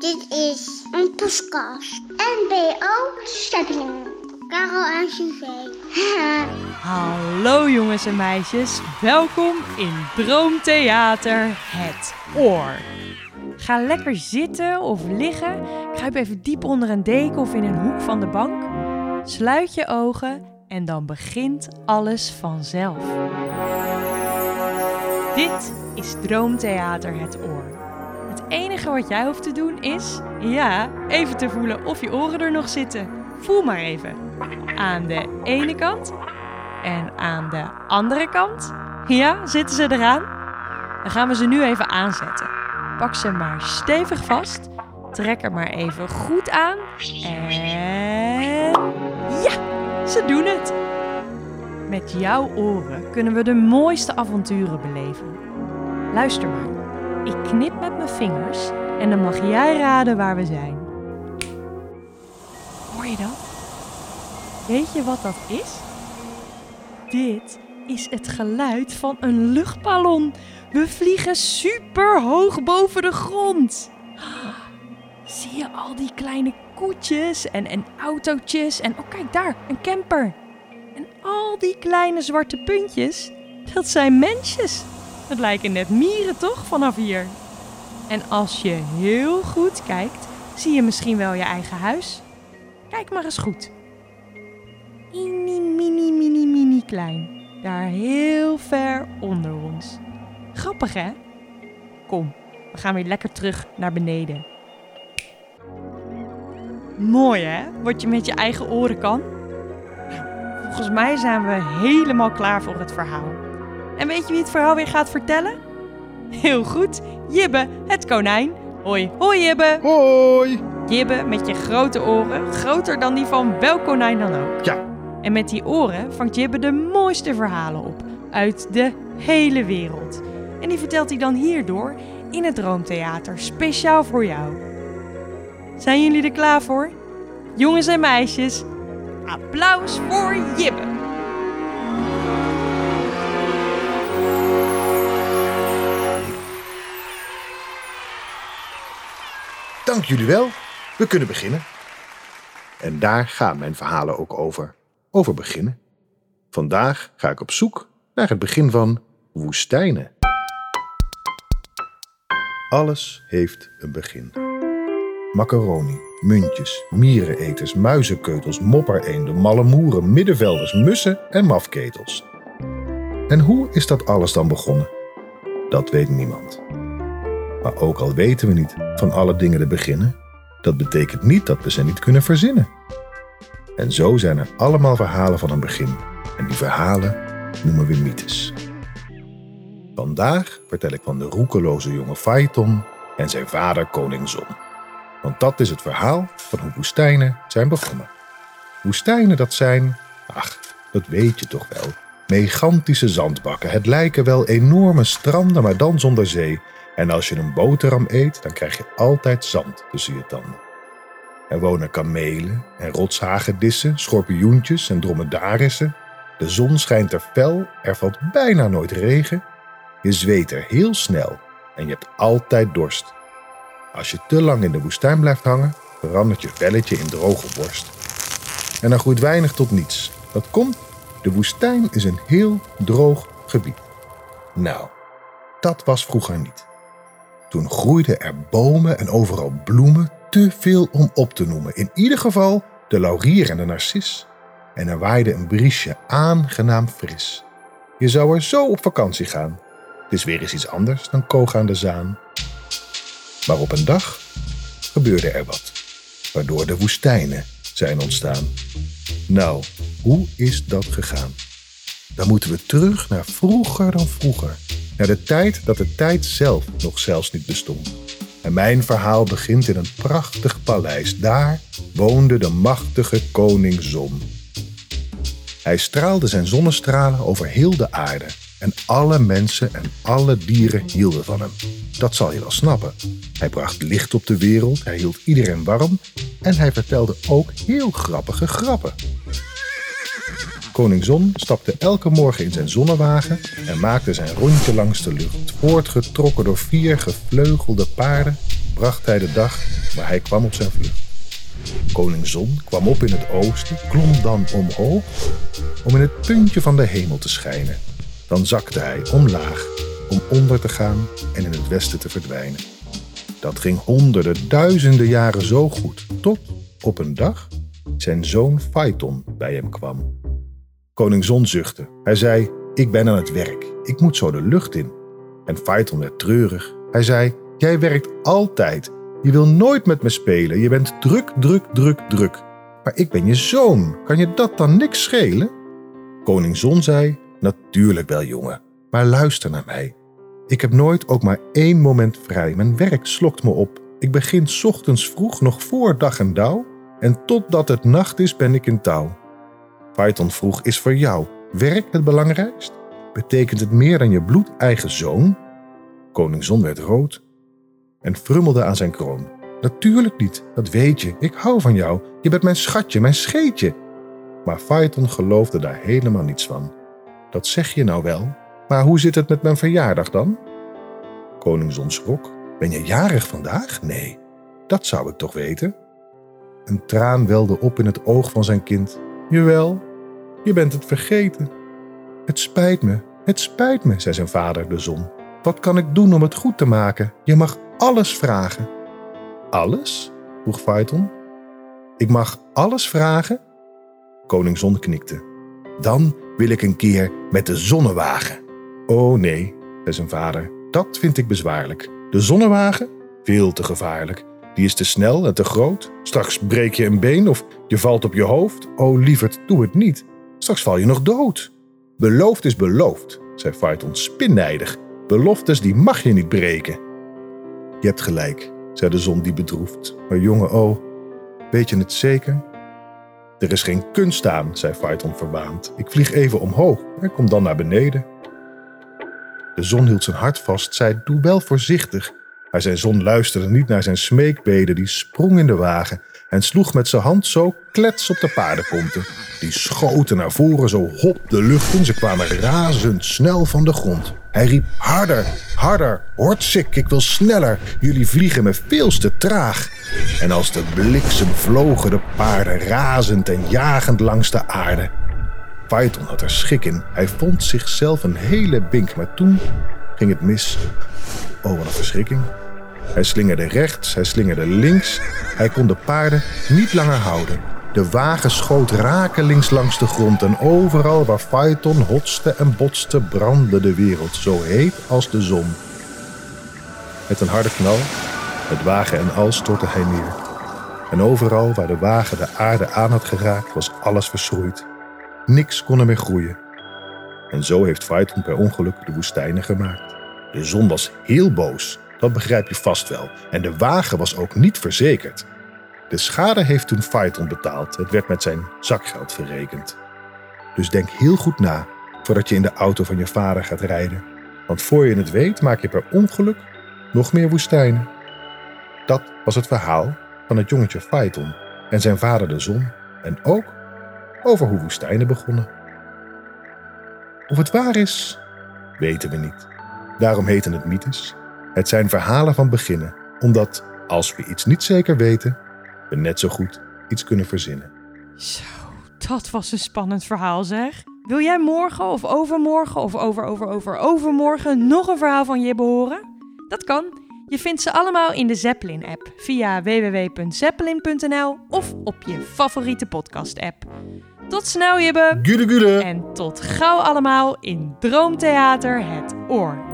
Dit is een podcast. NBO Stepping. Karel en Suzanne. Hallo jongens en meisjes, welkom in Droomtheater Het Oor. Ga lekker zitten of liggen, kruip even diep onder een deken of in een hoek van de bank. Sluit je ogen en dan begint alles vanzelf. Dit is Droomtheater Het Oor. Enige wat jij hoeft te doen is, ja, even te voelen of je oren er nog zitten. Voel maar even. Aan de ene kant en aan de andere kant. Ja, zitten ze eraan? Dan gaan we ze nu even aanzetten. Pak ze maar stevig vast. Trek er maar even goed aan. En ja, ze doen het. Met jouw oren kunnen we de mooiste avonturen beleven. Luister maar. Ik knip met mijn vingers en dan mag jij raden waar we zijn. Hoor je dat? Weet je wat dat is? Dit is het geluid van een luchtballon. We vliegen super hoog boven de grond. Zie je al die kleine koetjes en, en autootjes? En oh, kijk daar, een camper. En al die kleine zwarte puntjes, dat zijn mensjes. Het lijken net mieren toch vanaf hier? En als je heel goed kijkt, zie je misschien wel je eigen huis. Kijk maar eens goed. Mini, mini, mini, mini klein. Daar heel ver onder ons. Grappig hè? Kom, we gaan weer lekker terug naar beneden. Mooi hè, wat je met je eigen oren kan? Volgens mij zijn we helemaal klaar voor het verhaal. En weet je wie het verhaal weer gaat vertellen? Heel goed, Jibbe, het konijn. Hoi, hoi Jibbe. Hoi! Jibbe met je grote oren, groter dan die van welk konijn dan ook. Ja, En met die oren vangt Jibbe de mooiste verhalen op uit de hele wereld. En die vertelt hij dan hierdoor in het Droomtheater, speciaal voor jou. Zijn jullie er klaar voor? Jongens en meisjes, applaus voor Jibbe! Jullie wel. We kunnen beginnen. En daar gaan mijn verhalen ook over. Over beginnen. Vandaag ga ik op zoek naar het begin van woestijnen. Alles heeft een begin. Macaroni, muntjes, miereneters, muizenkeutels, moppereenden, mallemoeren, middenvelders, mussen en mafketels. En hoe is dat alles dan begonnen? Dat weet niemand. Maar ook al weten we niet van alle dingen te beginnen, dat betekent niet dat we ze niet kunnen verzinnen. En zo zijn er allemaal verhalen van een begin. En die verhalen noemen we mythes. Vandaag vertel ik van de roekeloze jonge Phaeton en zijn vader koning Zon. Want dat is het verhaal van hoe woestijnen zijn begonnen. Woestijnen dat zijn, ach, dat weet je toch wel, megantische zandbakken. Het lijken wel enorme stranden, maar dan zonder zee. En als je een boterham eet, dan krijg je altijd zand tussen je tanden. Er wonen kamelen en rotshagedissen, schorpioentjes en dromedarissen. De zon schijnt er fel, er valt bijna nooit regen. Je zweet er heel snel en je hebt altijd dorst. Als je te lang in de woestijn blijft hangen, verandert je velletje in droge borst. En er groeit weinig tot niets. Dat komt, de woestijn is een heel droog gebied. Nou, dat was vroeger niet. Toen groeiden er bomen en overal bloemen, te veel om op te noemen. In ieder geval de laurier en de narcis. En er waaide een briesje aangenaam fris. Je zou er zo op vakantie gaan. Het is weer eens iets anders dan koog aan de zaan. Maar op een dag gebeurde er wat, waardoor de woestijnen zijn ontstaan. Nou, hoe is dat gegaan? Dan moeten we terug naar vroeger dan vroeger. Naar de tijd dat de tijd zelf nog zelfs niet bestond. En mijn verhaal begint in een prachtig paleis. Daar woonde de machtige koning Zon. Hij straalde zijn zonnestralen over heel de aarde. En alle mensen en alle dieren hielden van hem. Dat zal je wel snappen. Hij bracht licht op de wereld, hij hield iedereen warm en hij vertelde ook heel grappige grappen. Koning Zon stapte elke morgen in zijn zonnewagen en maakte zijn rondje langs de lucht. Voortgetrokken door vier gevleugelde paarden bracht hij de dag maar hij kwam op zijn vlucht. Koning Zon kwam op in het oosten, klom dan omhoog om in het puntje van de hemel te schijnen. Dan zakte hij omlaag om onder te gaan en in het westen te verdwijnen. Dat ging honderden, duizenden jaren zo goed, tot op een dag zijn zoon Phaeton bij hem kwam. Koning Zon zuchtte. Hij zei, ik ben aan het werk, ik moet zo de lucht in. En Phaeton werd treurig. Hij zei, jij werkt altijd, je wil nooit met me spelen, je bent druk, druk, druk, druk. Maar ik ben je zoon, kan je dat dan niks schelen? Koning Zon zei, natuurlijk wel jongen, maar luister naar mij. Ik heb nooit ook maar één moment vrij. Mijn werk slokt me op. Ik begin ochtends vroeg, nog voor dag en dauw. En totdat het nacht is, ben ik in touw. Python vroeg, is voor jou werk het belangrijkst? Betekent het meer dan je bloedeigen zoon? Koning Zon werd rood en frummelde aan zijn kroon. Natuurlijk niet, dat weet je. Ik hou van jou. Je bent mijn schatje, mijn scheetje. Maar Phaeton geloofde daar helemaal niets van. Dat zeg je nou wel, maar hoe zit het met mijn verjaardag dan? Koning Zon schrok. Ben je jarig vandaag? Nee, dat zou ik toch weten. Een traan welde op in het oog van zijn kind. Jawel, je bent het vergeten. Het spijt me, het spijt me, zei zijn vader, de zon. Wat kan ik doen om het goed te maken? Je mag alles vragen. Alles? vroeg Phaeton. Ik mag alles vragen? Koning Zon knikte. Dan wil ik een keer met de zonnewagen. Oh nee, zei zijn vader, dat vind ik bezwaarlijk. De zonnewagen? Veel te gevaarlijk. Die is te snel en te groot. Straks breek je een been of je valt op je hoofd. Oh lieverd, doe het niet. Straks val je nog dood. Beloofd is beloofd, zei Phaeton spinnijdig. Beloftes die mag je niet breken. Je hebt gelijk, zei de zon die bedroefd. Maar jongen, oh, weet je het zeker? Er is geen kunst aan, zei Phaeton verwaand. Ik vlieg even omhoog en kom dan naar beneden. De zon hield zijn hart vast, zei: Doe wel voorzichtig. Maar zijn zon luisterde niet naar zijn smeekbeden, die sprong in de wagen en sloeg met zijn hand zo klets op de paardenkonten. Die schoten naar voren zo hop de lucht in, ze kwamen razendsnel van de grond. Hij riep harder, harder, hortsik, ik wil sneller, jullie vliegen me veel te traag. En als de bliksem vlogen de paarden razend en jagend langs de aarde. Python had er schik in. Hij vond zichzelf een hele bink, maar toen ging het mis. Oh, wat een verschrikking. Hij slingerde rechts, hij slingerde links. Hij kon de paarden niet langer houden. De wagen schoot rakelings langs de grond en overal waar Phaeton hotste en botste brandde de wereld zo heet als de zon. Met een harde knal, met wagen en al stortte hij neer. En overal waar de wagen de aarde aan had geraakt was alles verschroeid. Niks kon er meer groeien. En zo heeft Phaeton per ongeluk de woestijnen gemaakt. De zon was heel boos, dat begrijp je vast wel. En de wagen was ook niet verzekerd. De schade heeft toen Phaeton betaald. Het werd met zijn zakgeld verrekend. Dus denk heel goed na voordat je in de auto van je vader gaat rijden. Want voor je het weet maak je per ongeluk nog meer woestijnen. Dat was het verhaal van het jongetje Phaeton en zijn vader de zon. En ook over hoe woestijnen begonnen. Of het waar is, weten we niet. Daarom heten het mythes. Het zijn verhalen van beginnen, omdat als we iets niet zeker weten, we net zo goed iets kunnen verzinnen. Zo, dat was een spannend verhaal zeg. Wil jij morgen of overmorgen of over over over overmorgen nog een verhaal van Jibbe horen? Dat kan. Je vindt ze allemaal in de Zeppelin-app via www.zeppelin.nl of op je favoriete podcast-app. Tot snel, Jibbe! Gude gude! En tot gauw allemaal in Droomtheater Het Oor.